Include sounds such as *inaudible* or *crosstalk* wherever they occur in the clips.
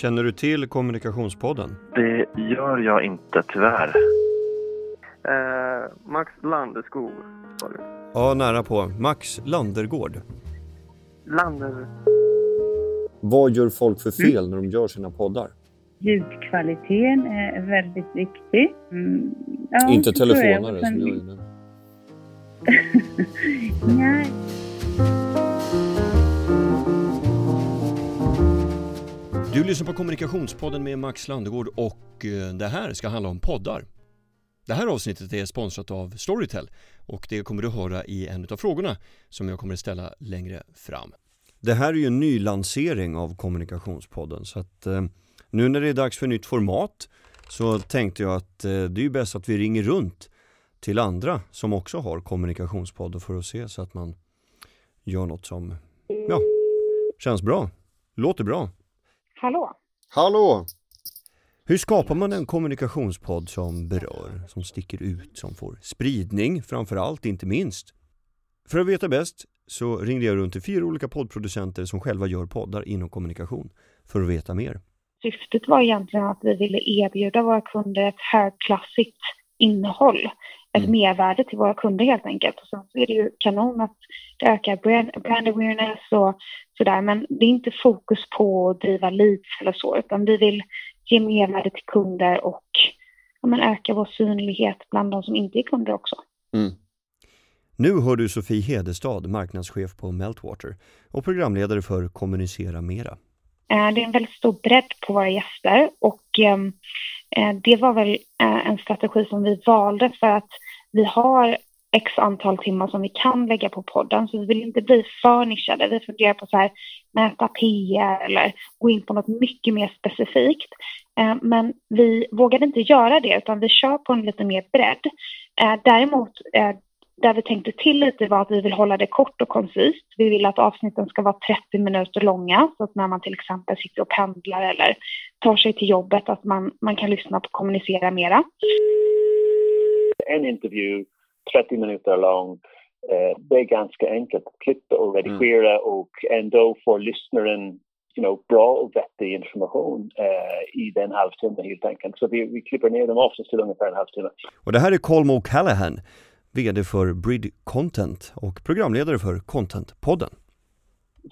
Känner du till Kommunikationspodden? Det gör jag inte tyvärr. Eh, Max Landeskog var det. Ja, nära på. Max Landergård. Lander... Vad gör folk för fel när de gör sina poddar? Ljudkvaliteten är väldigt viktig. Mm, ja, Inte jag. telefonare sen- som jag gör nu. *laughs* Nej. Du lyssnar på Kommunikationspodden med Max Landegård och eh, det här ska handla om poddar. Det här avsnittet är sponsrat av Storytel och det kommer du höra i en av frågorna som jag kommer att ställa längre fram. Det här är ju en ny lansering av Kommunikationspodden så att eh, nu när det är dags för nytt format så tänkte jag att eh, det är bäst att vi ringer runt till andra som också har kommunikationspoddar för att se så att man gör något som ja, känns bra, låter bra. Hallå? Hallå! Hur skapar man en kommunikationspodd som berör, som sticker ut, som får spridning framför allt, inte minst? För att veta bäst så ringde jag runt till fyra olika poddproducenter som själva gör poddar inom kommunikation för att veta mer. Syftet var egentligen att vi ville erbjuda våra kunder ett högklassigt innehåll. Ett Mm. mervärde till våra kunder helt enkelt. Och sen så är det ju kanon att det ökar brand, brand awareness och sådär. Men det är inte fokus på att driva leads eller så. Utan vi vill ge mervärde till kunder och ja, men öka vår synlighet bland de som inte är kunder också. Nu hör du Sofie Hedestad, marknadschef på Meltwater och programledare för Kommunicera Mera. Eh, det är en väldigt stor bredd på våra gäster och ehm, eh, det var väl eh, en strategi som vi valde för att vi har x antal timmar som vi kan lägga på podden så vi vill inte bli för nischade. Vi funderar på så här mäta PR eller gå in på något mycket mer specifikt. Eh, Men vi vågade inte göra det utan vi kör på en lite mer bredd. Eh, Däremot eh, där vi tänkte till lite var att vi vill hålla det kort och koncist. Vi vill att avsnitten ska vara 30 minuter långa så att när man till exempel sitter och pendlar eller tar sig till jobbet att man, man kan lyssna på kommunicera mera. en intervju 30 minuter lång. Eh, det är ganska enkelt att klippa och redigera och ändå får lyssnaren you know, bra och vettig information eh, i den halvtimmen helt enkelt. Så vi, vi klipper ner dem oftast till ungefär en halvtimme. Och det här är Colmo Callahan, VD för Brid Content och programledare för Contentpodden.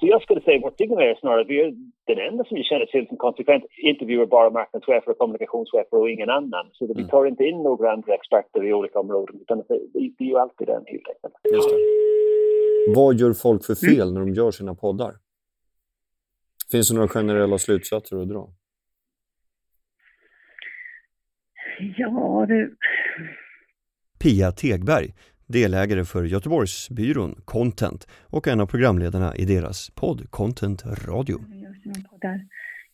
Så jag skulle säga vårt är snarare vi är den enda som vi känner till som konsekvent intervjuar bara marknadschefer och kommunikationschefer och ingen annan. Så vi Mm. tar inte in några andra experter i olika områden utan vi är ju alltid den helt enkelt. Just det. Vad gör folk för fel när de gör sina poddar? Finns det några generella slutsatser att dra? Ja, du. Pia Tegberg, delägare för Göteborgsbyrån Content och en av programledarna i deras podd Content Radio.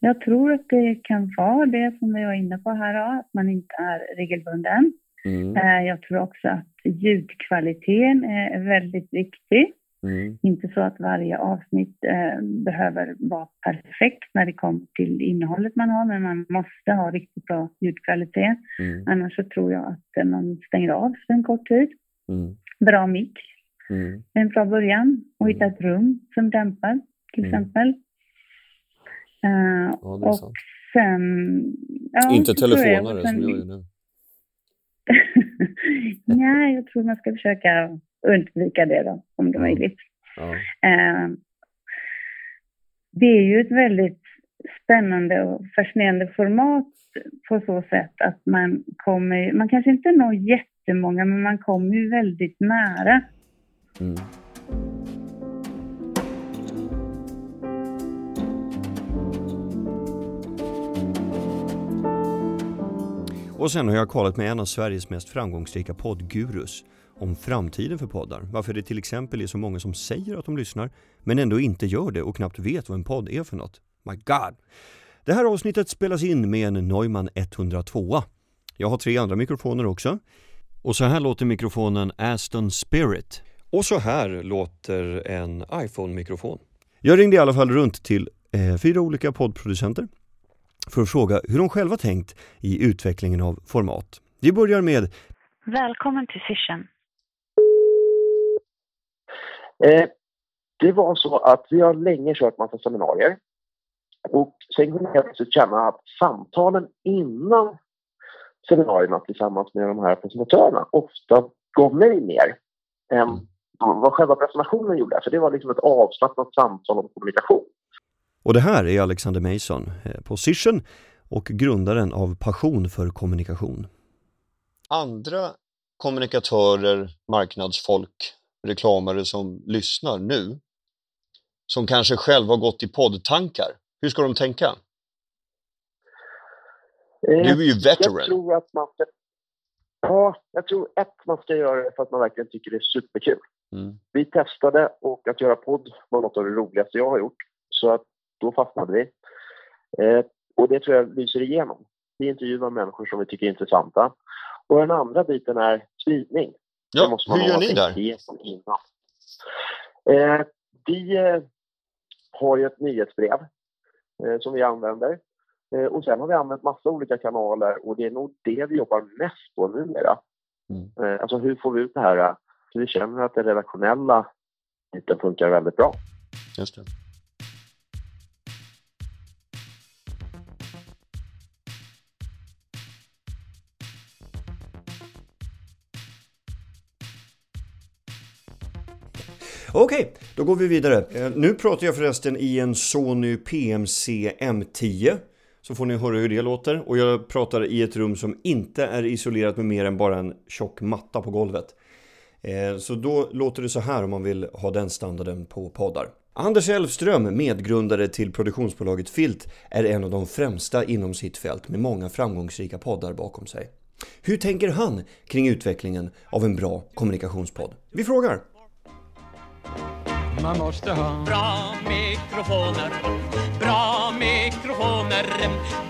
Jag tror att det kan vara det som vi var inne på här, att man inte är regelbunden. Mm, Eh, Jag tror också att ljudkvaliteten är väldigt viktig. Mm, Inte så att varje avsnitt eh, behöver vara perfekt när det kommer till innehållet man har, men man måste ha riktigt bra ljudkvalitet. mm, Annars så tror jag att eh, man stänger av för en kort tid. mm, Bra mick mm. en bra början. Och hitta ett rum som dämpar, till Mm. exempel. Eh, Ja, och sant. sen... ja, Inte telefonare som jag gör *laughs* nu. Nej, jag tror man ska försöka undvika det då, om det är möjligt. Ja. Eh, det är ju ett väldigt spännande och fascinerande format på så sätt att man kommer, man kanske inte når jättemånga, men man kommer ju väldigt nära. Mm. Och sen har jag kollat med en av Sveriges mest framgångsrika poddgurus om framtiden för poddar. Varför det till exempel är så många som säger att de lyssnar men ändå inte gör det och knappt vet vad en podd är för något. My God! Det här avsnittet spelas in med en Neumann 102. Jag har tre andra mikrofoner också. Och så här låter mikrofonen Aston Spirit. Och så här låter en iPhone-mikrofon. Jag ringde i alla fall runt till eh, fyra olika poddproducenter för att fråga hur de själva tänkt i utvecklingen av format. Vi börjar med Välkommen till Session. Eh, det var så att vi har länge kört massa seminarier. Och sen kunde jag plötsligt känna att samtalen innan seminarierna tillsammans med de här presentatörerna ofta gav mig mer än vad själva presentationen gjorde. För det var liksom ett avslappnat samtal om kommunikation. Och det här är Alexander Mason, eh, position och grundaren av Passion för kommunikation. Andra kommunikatörer, marknadsfolk, reklamare som lyssnar nu, som kanske själva har gått i poddtankar, hur ska de tänka? Eh, Du är ju veteran. Jag tror att man ska... Ja, jag tror ett, man ska göra det för att man verkligen tycker det är superkul. Mm. Vi testade och att göra podd var något av det roligaste jag har gjort. Så att då fastnade vi. Eh, och det tror jag lyser igenom. Vi intervjuar människor som vi tycker är intressanta. Och den andra biten är spridning. Ja, måste man hur gör ni där? innan. Eh, vi eh, har ju ett nyhetsbrev eh, som vi använder. Eh, och sen har vi använt massa olika kanaler och det är nog det vi jobbar mest på numera. Mm. Eh, alltså hur får vi ut det här så vi känner att den redaktionella biten funkar väldigt bra. Just det. Okej, då går vi vidare. Eh, nu pratar jag förresten i en Sony PMC M10. Så får ni höra hur det låter. Och jag pratar i ett rum som inte är isolerat med mer än bara en tjock matta på golvet. Eh, så då låter det så här om man vill ha den standarden på poddar. Anders Elfström, medgrundare till produktionsbolaget Filt, är en av de främsta inom sitt fält med många framgångsrika poddar bakom sig. Hur tänker han kring utvecklingen av en bra kommunikationspodd? Vi frågar! Man måste ha Bra mikrofoner, bra mikrofoner,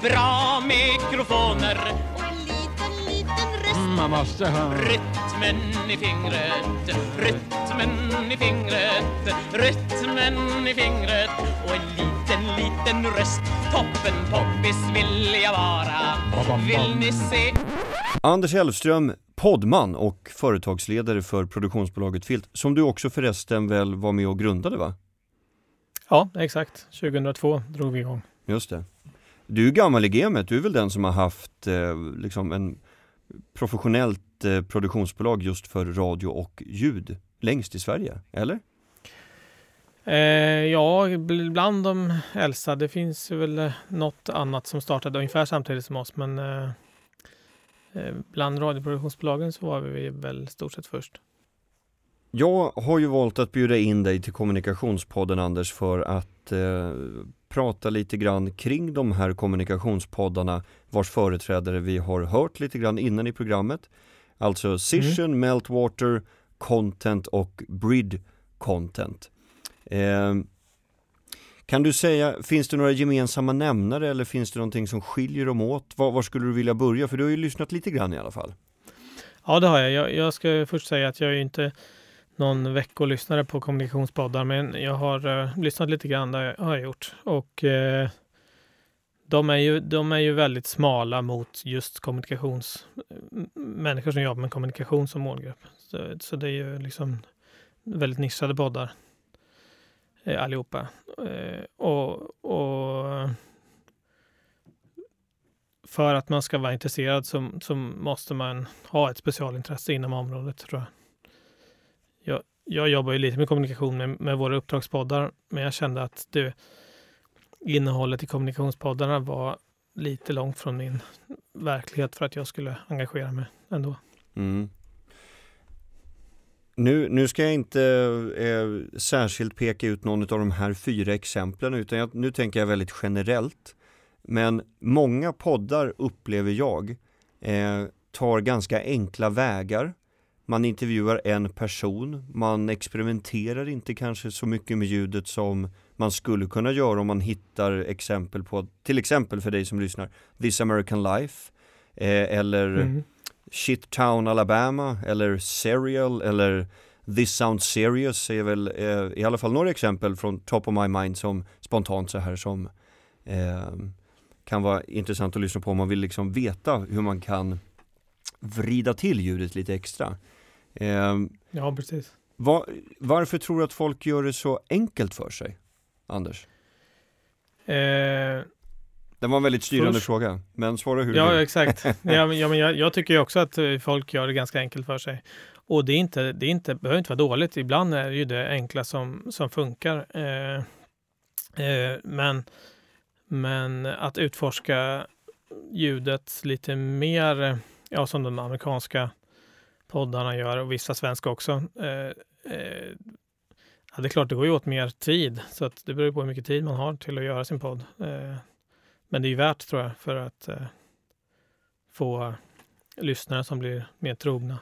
bra mikrofoner. Och en liten, liten röst. Man måste ha Rytmen i fingret, rytmen i fingret, rytmen i fingret. Och en liten, liten röst. Toppen poppis vill jag vara. Vill ni se? Anders Elfström, poddman och företagsledare för produktionsbolaget Filt, som du också förresten väl var med och grundade va? Ja, exakt. 2002 drog vi igång. Just det. Du är gammal i gamet, du är väl den som har haft eh, liksom en professionellt eh, produktionsbolag just för radio och ljud längst i Sverige, eller? Eh, ja, bl- bland de äldsta. Det finns väl eh, något annat som startade ungefär samtidigt som oss, men eh, bland radioproduktionsbolagen så var vi väl stort sett först. Jag har ju valt att bjuda in dig till Kommunikationspodden Anders för att eh, prata lite grann kring de här kommunikationspoddarna vars företrädare vi har hört lite grann innan i programmet. Alltså Session, Meltwater, Content och Brid Content. Eh, kan du säga, finns det några gemensamma nämnare eller finns det någonting som skiljer dem åt? Var, var skulle du vilja börja? För du har ju lyssnat lite grann i alla fall. Ja, det har jag. jag. Jag ska först säga att jag är ju inte någon veckolyssnare på kommunikationspoddar, men jag har uh, lyssnat lite grann, det har jag gjort. Och uh, de, är ju, de är ju väldigt smala mot just kommunikations... Människor som jobbar med kommunikation som målgrupp. Så, så det är ju liksom väldigt nischade poddar eh, allihopa. Eh, och, och för att man ska vara intresserad så, så måste man ha ett specialintresse inom området tror jag. Jag, jag jobbar ju lite med kommunikation med, med våra uppdragspoddar, men jag kände att det, innehållet i kommunikationspoddarna var lite långt från min verklighet för att jag skulle engagera mig ändå. Mm. Nu, nu ska jag inte eh, särskilt peka ut någon av de här fyra exemplen utan jag, nu tänker jag väldigt generellt. Men många poddar upplever jag eh, tar ganska enkla vägar. Man intervjuar en person, man experimenterar inte kanske så mycket med ljudet som man skulle kunna göra om man hittar exempel på, till exempel för dig som lyssnar, This American Life eh, eller Mm. Shit Town Alabama eller Serial eller This Sounds Serious är väl eh, i alla fall några exempel från top of my mind som spontant så här som eh, kan vara intressant att lyssna på om man vill liksom veta hur man kan vrida till ljudet lite extra. Eh, Ja, precis. va, varför tror du att folk gör det så enkelt för sig, Anders? Eh, Det var en väldigt styrande Först- fråga, men svara hur du Ja, vill. exakt. *laughs* Ja, men, ja, men jag, jag tycker också att eh, folk gör det ganska enkelt för sig. Och det, är inte, det är inte, behöver inte vara dåligt. Ibland är det ju det enkla som, som funkar. Eh, eh, men, men att utforska ljudet lite mer, eh, ja, som de amerikanska poddarna gör och vissa svenska också. Eh, eh, ja, det är klart, det går ju åt mer tid. Så att det beror på hur mycket tid man har till att göra sin podd. Men det är ju värt tror jag för att eh, få lyssnare som blir mer trogna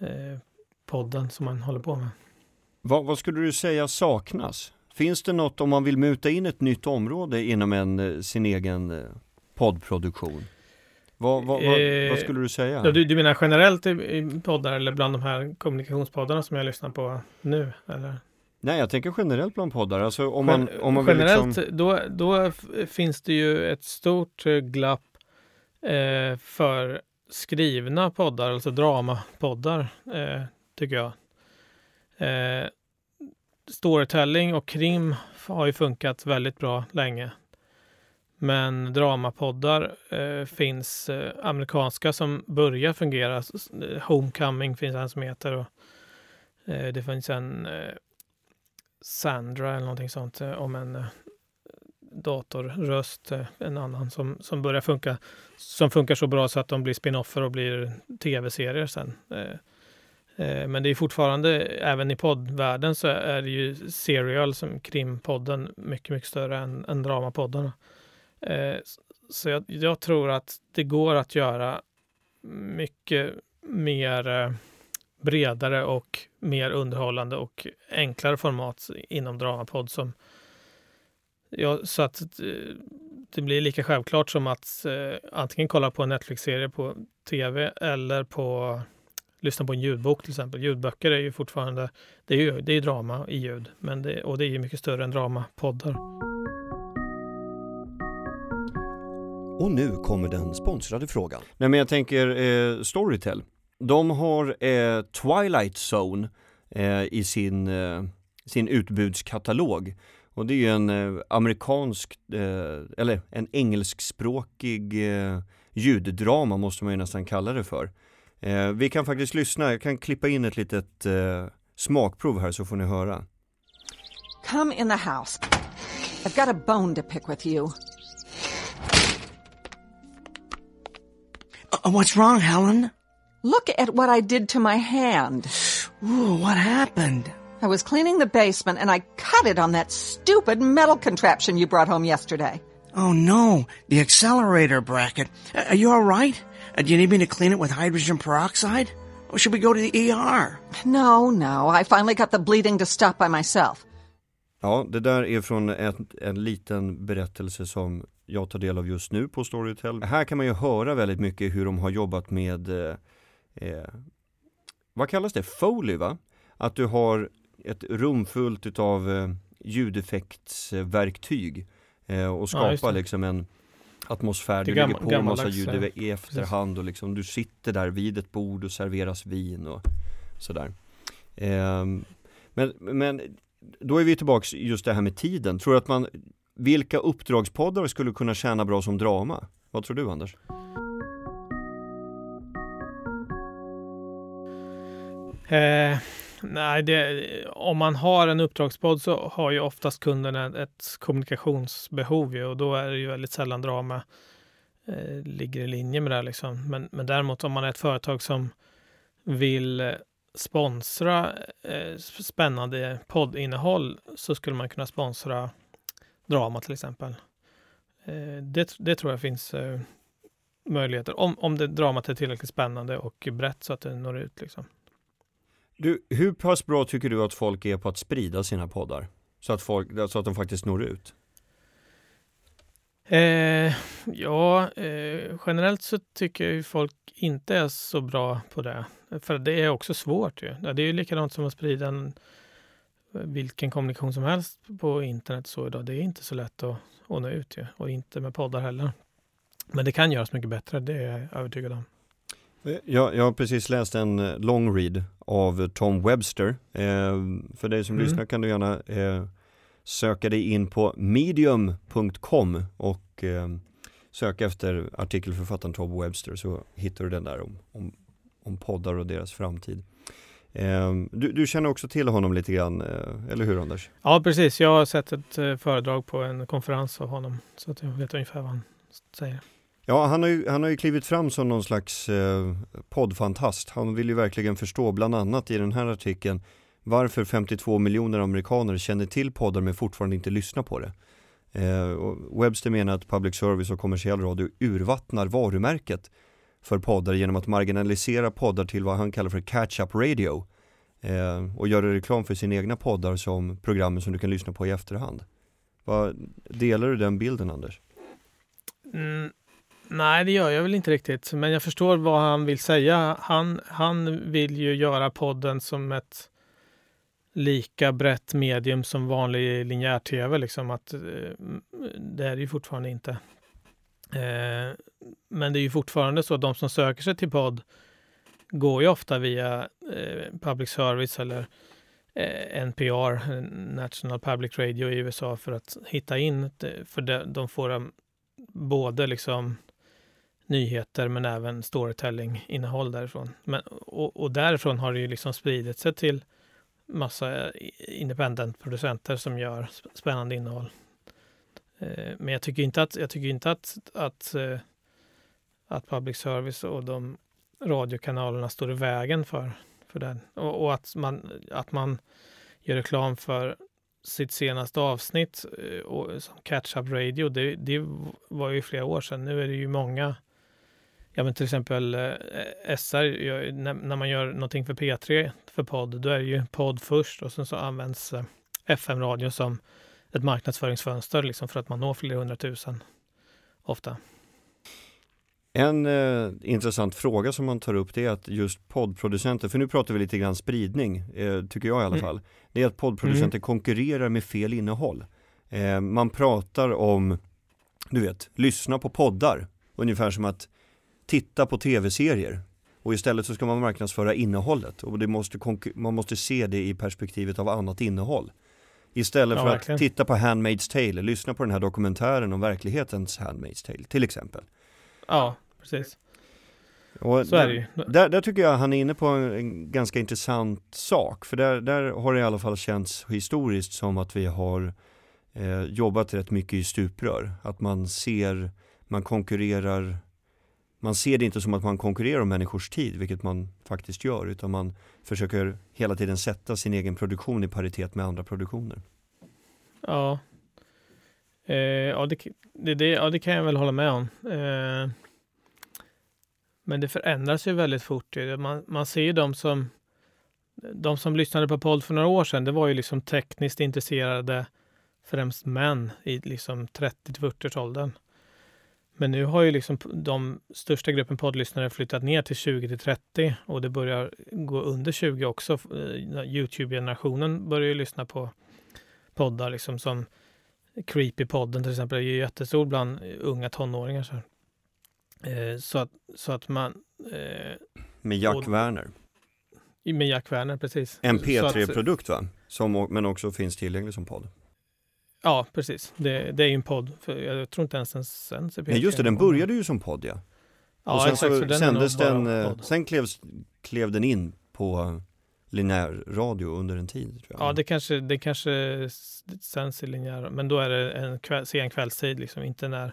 eh, podden som man håller på med. Vad, vad skulle du säga saknas? Finns det något om man vill muta in ett nytt område inom en, eh, sin egen eh, poddproduktion? Vad, vad, vad, Eh, vad skulle du säga? Ja, du, du menar generellt i, i poddar eller bland de här kommunikationspoddarna som jag lyssnar på nu? Eller? Nej, jag tänker generellt bland poddar. Alltså om man, om man Generellt, liksom... då, då finns det ju ett stort eh, glapp eh, för skrivna poddar, alltså dramapoddar, eh, tycker jag. Eh, storytelling och krim har ju funkat väldigt bra länge. Men dramapoddar eh, finns eh, amerikanska som börjar fungera. Eh, Homecoming finns en som heter. Och, eh, det finns en eh, Sandra eller någonting sånt eh, om en eh, datorröst, eh, en annan som, som börjar funka. Som funkar så bra så att de blir spinoffer och blir tv-serier sen. Men det är fortfarande, även i poddvärlden så är det ju Serial som krimpodden mycket, mycket större än, än dramapoddarna. Så jag, jag tror att det går att göra mycket mer bredare och mer underhållande och enklare format inom dramapodd som ja, så att det blir lika självklart som att eh, antingen kolla på en Netflix-serie på tv eller på lyssna på en ljudbok till exempel. Ljudböcker är ju fortfarande, det är ju det är drama i ljud, men det, och det är ju mycket större än dramapoddar. Och nu kommer den sponsrade frågan. Nej men jag tänker eh, Storytel. De har eh, Twilight Zone eh, i sin, eh, sin utbudskatalog. Och det är ju en eh, amerikansk, eh, eller en engelskspråkig eh, ljuddrama måste man ju nästan kalla det för. Eh, vi kan faktiskt lyssna, jag kan klippa in ett litet eh, smakprov här så får ni höra. Come in the house. I've got a bone to pick with you. Uh, what's wrong, Helen? Look at what I did to my hand. Ooh, what happened? I was cleaning the basement and I cut it on that stupid metal contraption you brought home yesterday. Oh no, the accelerator bracket. Uh, are you all right? Uh, do you need me to clean it with hydrogen peroxide? Or should we go to the ER? No, no, I finally got the bleeding to stop by myself. Ja, det där är från en, en liten berättelse som jag tar del av just nu på Storytel. Här kan man ju höra väldigt mycket hur de har jobbat med, eh, eh, vad kallas det, Foley va? Att du har ett rum fullt utav eh, ljudeffektsverktyg eh, och Ja, just skapa det. liksom en atmosfär. Du lägger på en massa ljud eh, i efterhand och liksom du sitter där vid ett bord och serveras vin och sådär. Ehm, men, men då är vi tillbaks just det här med tiden. Tror du att man, vilka uppdragspoddar skulle kunna tjäna bra som drama? Vad tror du Anders? Eh, nej, det, om man har en uppdragspodd så har ju oftast kunden ett, ett kommunikationsbehov ju, och då är det ju väldigt sällan drama eh, ligger i linje med det. här, Liksom. Men, men däremot om man är ett företag som vill eh, sponsra eh, spännande poddinnehåll så skulle man kunna sponsra drama till exempel. Eh, det, det tror jag finns eh, möjligheter om, om det dramat är tillräckligt spännande och brett så att det når ut. Liksom. Du, hur pass bra tycker du att folk är på att sprida sina poddar? Så att, folk, så att de faktiskt når ut? Eh, ja, eh, generellt så tycker jag ju folk inte är så bra på det. För det är också svårt ju. Det är ju likadant som att sprida en, vilken kommunikation som helst på internet så idag. Det är inte så lätt att, att nå ut ju. Och inte med poddar heller. Men det kan göras mycket bättre, det är jag övertygad om. Jag, jag har precis läst en eh, long read av Tom Webster. Eh, för dig som Mm. lyssnar kan du gärna eh, söka dig in på medium.com och eh, söka efter artikelförfattaren Tom Webster så hittar du den där om, om, om poddar och deras framtid. Du, du, känner också till honom lite grann, eller hur Anders? Ja, precis. Jag har sett ett föredrag på en konferens av honom så att jag vet ungefär vad han säger. Ja, han har, ju, han har ju klivit fram som någon slags eh, poddfantast. Han vill ju verkligen förstå, bland annat i den här artikeln, varför 52 miljoner amerikaner känner till poddar men fortfarande inte lyssnar på det. Eh, och Webster menar att public service och kommersiell radio urvattnar varumärket för poddar genom att marginalisera poddar till vad han kallar för catch-up radio eh, och göra reklam för sina egna poddar som programmen som du kan lyssna på i efterhand. Va, delar du den bilden Anders? Mm, nej, det gör jag väl inte riktigt, men jag förstår vad han vill säga. Han, han vill ju göra podden som ett lika brett medium som vanlig linjär tv. Liksom att, eh, det är det ju fortfarande inte. Eh, men det är ju fortfarande så att de som söker sig till podd går ju ofta via eh, public service eller eh, NPR, National Public Radio i USA för att hitta in. Eh, för de får både liksom nyheter men även storytelling-innehåll därifrån. Men, och, och därifrån har det ju liksom spridit sig till massa eh, independent-producenter som gör spännande innehåll. Eh, men jag tycker inte att, jag tycker inte att, att, eh, att public service och de radiokanalerna står i vägen för, för det. Och, och, att, man, att man gör reklam för sitt senaste avsnitt eh, och, som Catch-Up Radio, det, det var ju flera år sedan. Nu är det ju många Ja men till exempel eh, SR, när, man gör någonting för P3 för podd, då är det ju podd först och sen så används eh, FM-radio som ett marknadsföringsfönster liksom för att man når flera hundratusen ofta. En eh, intressant fråga som man tar upp det är att just poddproducenter, för nu pratar vi lite grann spridning, eh, tycker jag i alla mm. fall, det är att poddproducenter mm. konkurrerar med fel innehåll. Eh, man pratar om, du vet, lyssna på poddar, ungefär som att titta på tv-serier. Och istället så ska man marknadsföra innehållet och det måste man måste se det i perspektivet av annat innehåll. Istället ja, för verkligen. att titta på Handmaid's Tale, lyssna på den här dokumentären om verklighetens Handmaid's Tale till exempel. Ja, precis. Och så är det ju. Där, där, tycker jag han är inne på en, en, ganska intressant sak. För där, där har det i alla fall känts historiskt som att vi har eh, jobbat rätt mycket i stuprör. Att man ser, man konkurrerar man ser det inte som att man konkurrerar om människors tid, vilket man faktiskt gör, utan man försöker hela tiden sätta sin egen produktion i paritet med andra produktioner. Ja, eh, ja, det, det, det, ja, det kan jag väl hålla med om. Eh, men det förändras ju väldigt fort. Eh, man, man ser ju de som, de som lyssnade på podd för några år sedan, det var ju liksom tekniskt intresserade, främst män i liksom 30-40-årsåldern. Men nu har ju liksom de största gruppen poddlyssnare flyttat ner till 20 till 30 och det börjar gå under 20 också. Eh, Youtube-generationen börjar ju lyssna på poddar liksom som Creepy-podden till exempel är ju jättestor bland unga tonåringar. Så, eh, så, att, så att man... Eh, med Jack och, Werner? Med Jack Werner, precis. En P3-produkt va? Som, men också finns tillgänglig som podd. Ja, precis. Det, det är ju en podd. För jag tror inte ens den sänds i Nej, just det, den började ju som podd ja. Ja, och sen exakt, så, så sändes den, eh, sen klev, klev den in på linjär radio under en tid. Tror jag. Ja, det kanske, det kanske sänds i linjär, men då är det en kväll, sen kvällstid, liksom, inte när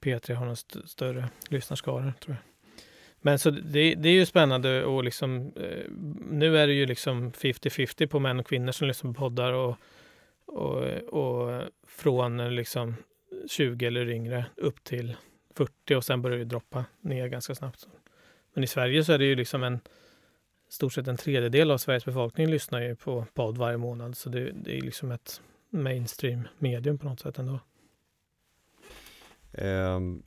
P3 har någon st större lyssnarskaror, tror jag. Men så det, det är ju spännande och liksom, eh, nu är det ju liksom 50-50 på män och kvinnor som på poddar och och, och från eh, liksom 20 eller yngre upp till 40 och sen börjar det droppa ner ganska snabbt. Men i Sverige så är det ju liksom en stort sett en tredjedel av Sveriges befolkning lyssnar ju på podd varje månad. Så det, det är liksom ett mainstream medium på något sätt ändå. Um,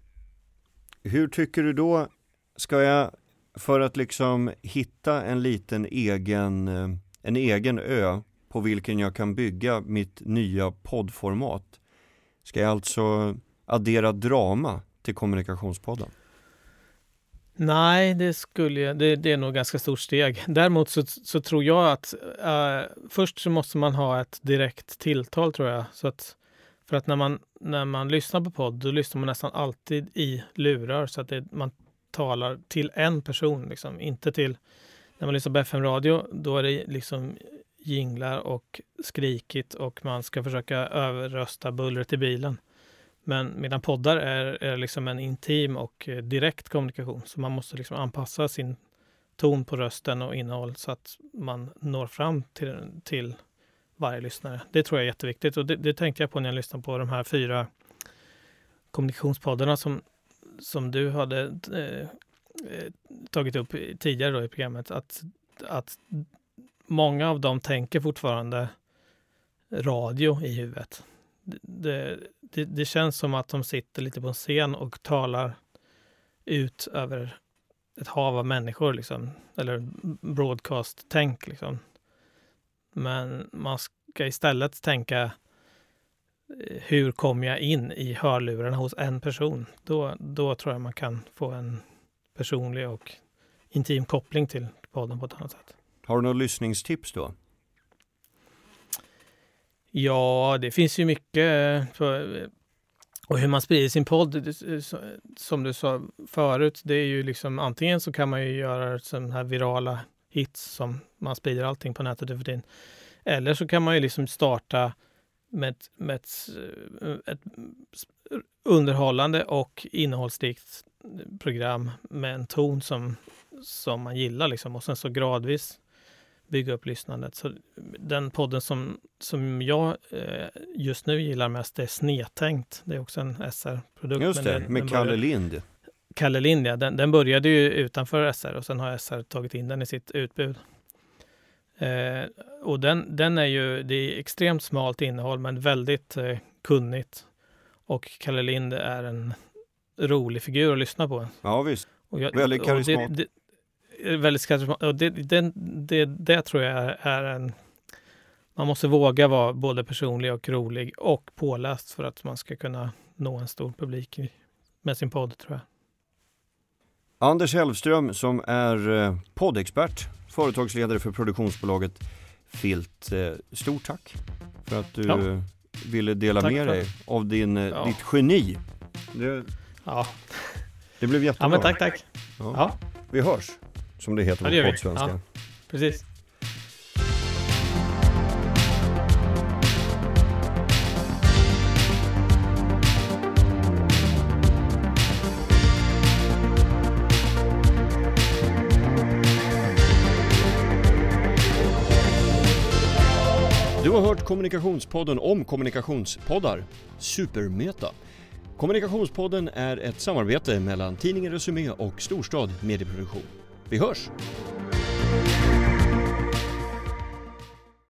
hur tycker du då, ska jag för att liksom hitta en liten egen, eh, en egen ö på vilken jag kan bygga mitt nya poddformat. Ska jag alltså addera drama till kommunikationspodden? Nej, det skulle jag, det, det är nog ganska stort steg. Däremot så, så tror jag att uh, först så måste man ha ett direkt tilltal tror jag. Så att, för att när man, när man lyssnar på podd, då lyssnar man nästan alltid i lurar så att det, man talar till en person, liksom. inte till... När man lyssnar på FM-radio, då är det liksom jinglar och skrikigt och man ska försöka överrösta bullret i bilen. Men medan poddar är, är liksom en intim och eh, direkt kommunikation. Så man måste liksom anpassa sin ton på rösten och innehåll så att man når fram till, till varje lyssnare. Det tror jag är jätteviktigt och det, det tänkte jag på när jag lyssnade på de här fyra kommunikationspoddarna som, som du hade eh, eh tagit upp tidigare då i programmet. Att, att många av dem tänker fortfarande radio i huvudet det, det, det, känns som att de sitter lite på en scen och talar ut över ett hav av människor, liksom. eller broadcast-tänk. Liksom. Men man ska istället tänka eh, hur kommer jag in i hörlurarna hos en person? Då, då tror jag man kan få en personlig och intim koppling till podden på ett annat sätt. Har du några lyssningstips då? Ja, det finns ju mycket. Eh, för, eh, och hur man sprider sin podd, eh, som du sa förut, det är ju liksom antingen så kan man ju göra sådana här virala hits som man sprider allting på nätet för tiden. Eller så kan man ju liksom starta med, ett, med ett, ett underhållande och innehållsrikt program med en ton som, som man gillar liksom och sen så gradvis bygga upp lyssnandet. Så den podden som, som jag eh, just nu gillar mest är Snetänkt. Det är också en SR-produkt. Just det, den, med den Kalle Lind. Kalle Lind, ja. Den, den, började ju utanför SR och sen har SR tagit in den i sitt utbud. Eh, och den, den är ju, det är extremt smalt innehåll men väldigt eh, kunnigt. Och Kalle Lind är en rolig figur att lyssna på. Ja visst, jag, väldigt karismatisk väldigt. Och det, det, det, det tror jag är en... Man måste våga vara både personlig och rolig och påläst för att man ska kunna nå en stor publik med sin podd, tror jag. Anders Hellström som är eh, poddexpert, företagsledare för produktionsbolaget Filt. Eh, stort tack för att du ja. ville dela tack med dig av din, eh, ja. ditt geni. Det, ja. det blev jättebra. Ja, men tack, tack. Ja. ja. Vi hörs som det heter ja, på poddsvenska. Ja, precis. Du har hört Kommunikationspodden om kommunikationspoddar, Supermeta. Kommunikationspodden är ett samarbete mellan tidningen Resumé och Storstad Medieproduktion. Vi hörs!